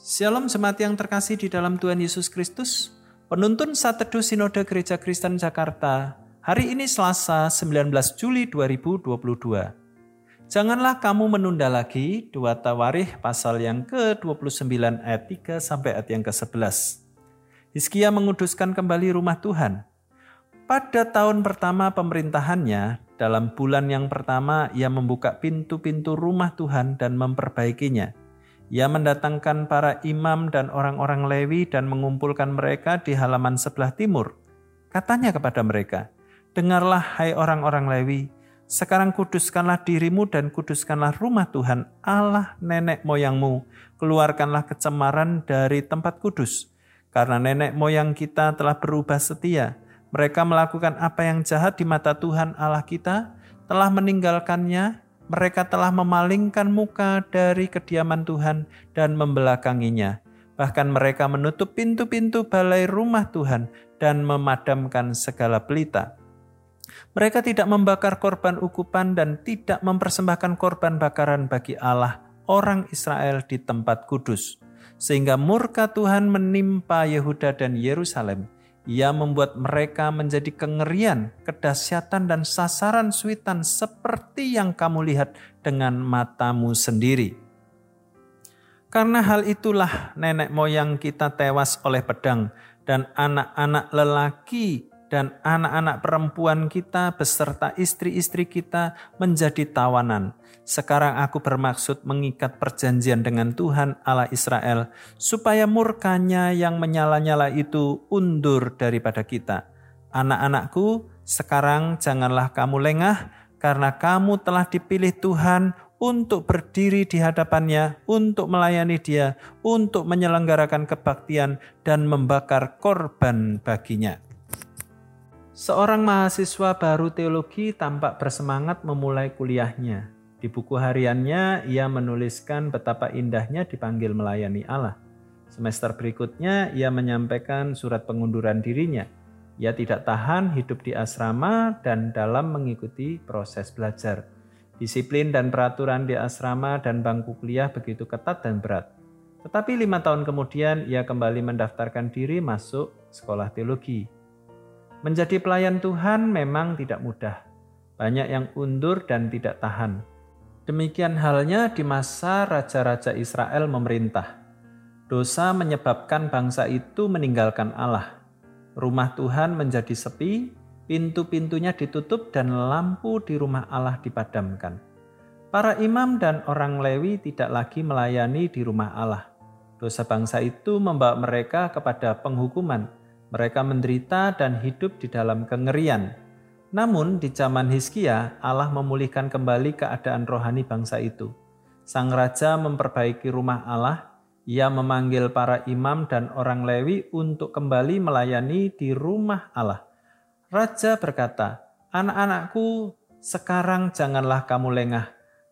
Shalom jemaat yang terkasih di dalam Tuhan Yesus Kristus. Penuntun Saat Teduh Sinode Gereja Kristen Jakarta. Hari ini Selasa 19 Juli 2022. Janganlah kamu menunda lagi dua Tawarih pasal yang ke-29 ayat 3 sampai ayat yang ke-11. Hizkia menguduskan kembali rumah Tuhan. Pada tahun pertama pemerintahannya, dalam bulan yang pertama ia membuka pintu-pintu rumah Tuhan dan memperbaikinya. Ia mendatangkan para imam dan orang-orang Lewi dan mengumpulkan mereka di halaman sebelah timur. Katanya kepada mereka, "Dengarlah, hai orang-orang Lewi, sekarang kuduskanlah dirimu dan kuduskanlah rumah Tuhan Allah nenek moyangmu. Keluarkanlah kecemaran dari tempat kudus. Karena nenek moyang kita telah berubah setia. Mereka melakukan apa yang jahat di mata Tuhan Allah kita, telah meninggalkannya, mereka telah memalingkan muka dari kediaman Tuhan dan membelakanginya. Bahkan mereka menutup pintu-pintu balai rumah Tuhan dan memadamkan segala pelita. Mereka tidak membakar korban ukupan dan tidak mempersembahkan korban bakaran bagi Allah, orang Israel di tempat kudus. Sehingga murka Tuhan menimpa Yehuda dan Yerusalem. Ia membuat mereka menjadi kengerian, kedahsyatan dan sasaran suitan seperti yang kamu lihat dengan matamu sendiri. Karena hal itulah nenek moyang kita tewas oleh pedang dan anak-anak lelaki dan anak-anak perempuan kita beserta istri-istri kita menjadi tawanan. Sekarang aku bermaksud mengikat perjanjian dengan Tuhan Allah Israel, supaya murkanya yang menyala-nyala itu undur daripada kita. Anak-anakku, sekarang janganlah kamu lengah, karena kamu telah dipilih Tuhan untuk berdiri di hadapannya, untuk melayani Dia, untuk menyelenggarakan kebaktian, dan membakar korban baginya. Seorang mahasiswa baru teologi tampak bersemangat memulai kuliahnya. Di buku hariannya, ia menuliskan betapa indahnya dipanggil melayani Allah. Semester berikutnya, ia menyampaikan surat pengunduran dirinya. Ia tidak tahan hidup di asrama dan dalam mengikuti proses belajar. Disiplin dan peraturan di asrama dan bangku kuliah begitu ketat dan berat. Tetapi lima tahun kemudian, ia kembali mendaftarkan diri masuk sekolah teologi. Menjadi pelayan Tuhan memang tidak mudah. Banyak yang undur dan tidak tahan. Demikian halnya di masa raja-raja Israel memerintah. Dosa menyebabkan bangsa itu meninggalkan Allah. Rumah Tuhan menjadi sepi, pintu-pintunya ditutup dan lampu di rumah Allah dipadamkan. Para imam dan orang Lewi tidak lagi melayani di rumah Allah. Dosa bangsa itu membawa mereka kepada penghukuman mereka menderita dan hidup di dalam kengerian. Namun di zaman Hizkia, Allah memulihkan kembali keadaan rohani bangsa itu. Sang raja memperbaiki rumah Allah, ia memanggil para imam dan orang Lewi untuk kembali melayani di rumah Allah. Raja berkata, "Anak-anakku, sekarang janganlah kamu lengah,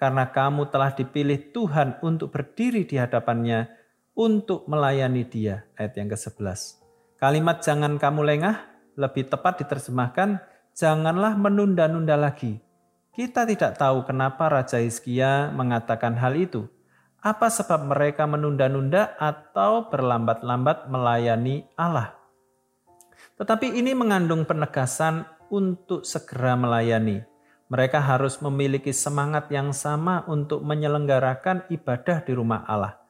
karena kamu telah dipilih Tuhan untuk berdiri di hadapannya untuk melayani Dia." Ayat yang ke-11. Kalimat jangan kamu lengah lebih tepat diterjemahkan janganlah menunda-nunda lagi. Kita tidak tahu kenapa Raja Hizkia mengatakan hal itu. Apa sebab mereka menunda-nunda atau berlambat-lambat melayani Allah? Tetapi ini mengandung penegasan untuk segera melayani. Mereka harus memiliki semangat yang sama untuk menyelenggarakan ibadah di rumah Allah.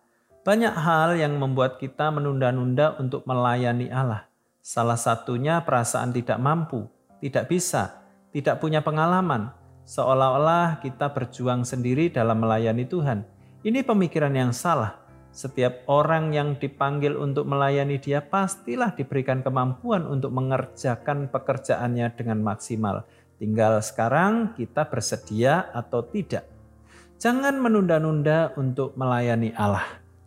Banyak hal yang membuat kita menunda-nunda untuk melayani Allah. Salah satunya perasaan tidak mampu, tidak bisa, tidak punya pengalaman, seolah-olah kita berjuang sendiri dalam melayani Tuhan. Ini pemikiran yang salah. Setiap orang yang dipanggil untuk melayani Dia pastilah diberikan kemampuan untuk mengerjakan pekerjaannya dengan maksimal. Tinggal sekarang kita bersedia atau tidak. Jangan menunda-nunda untuk melayani Allah.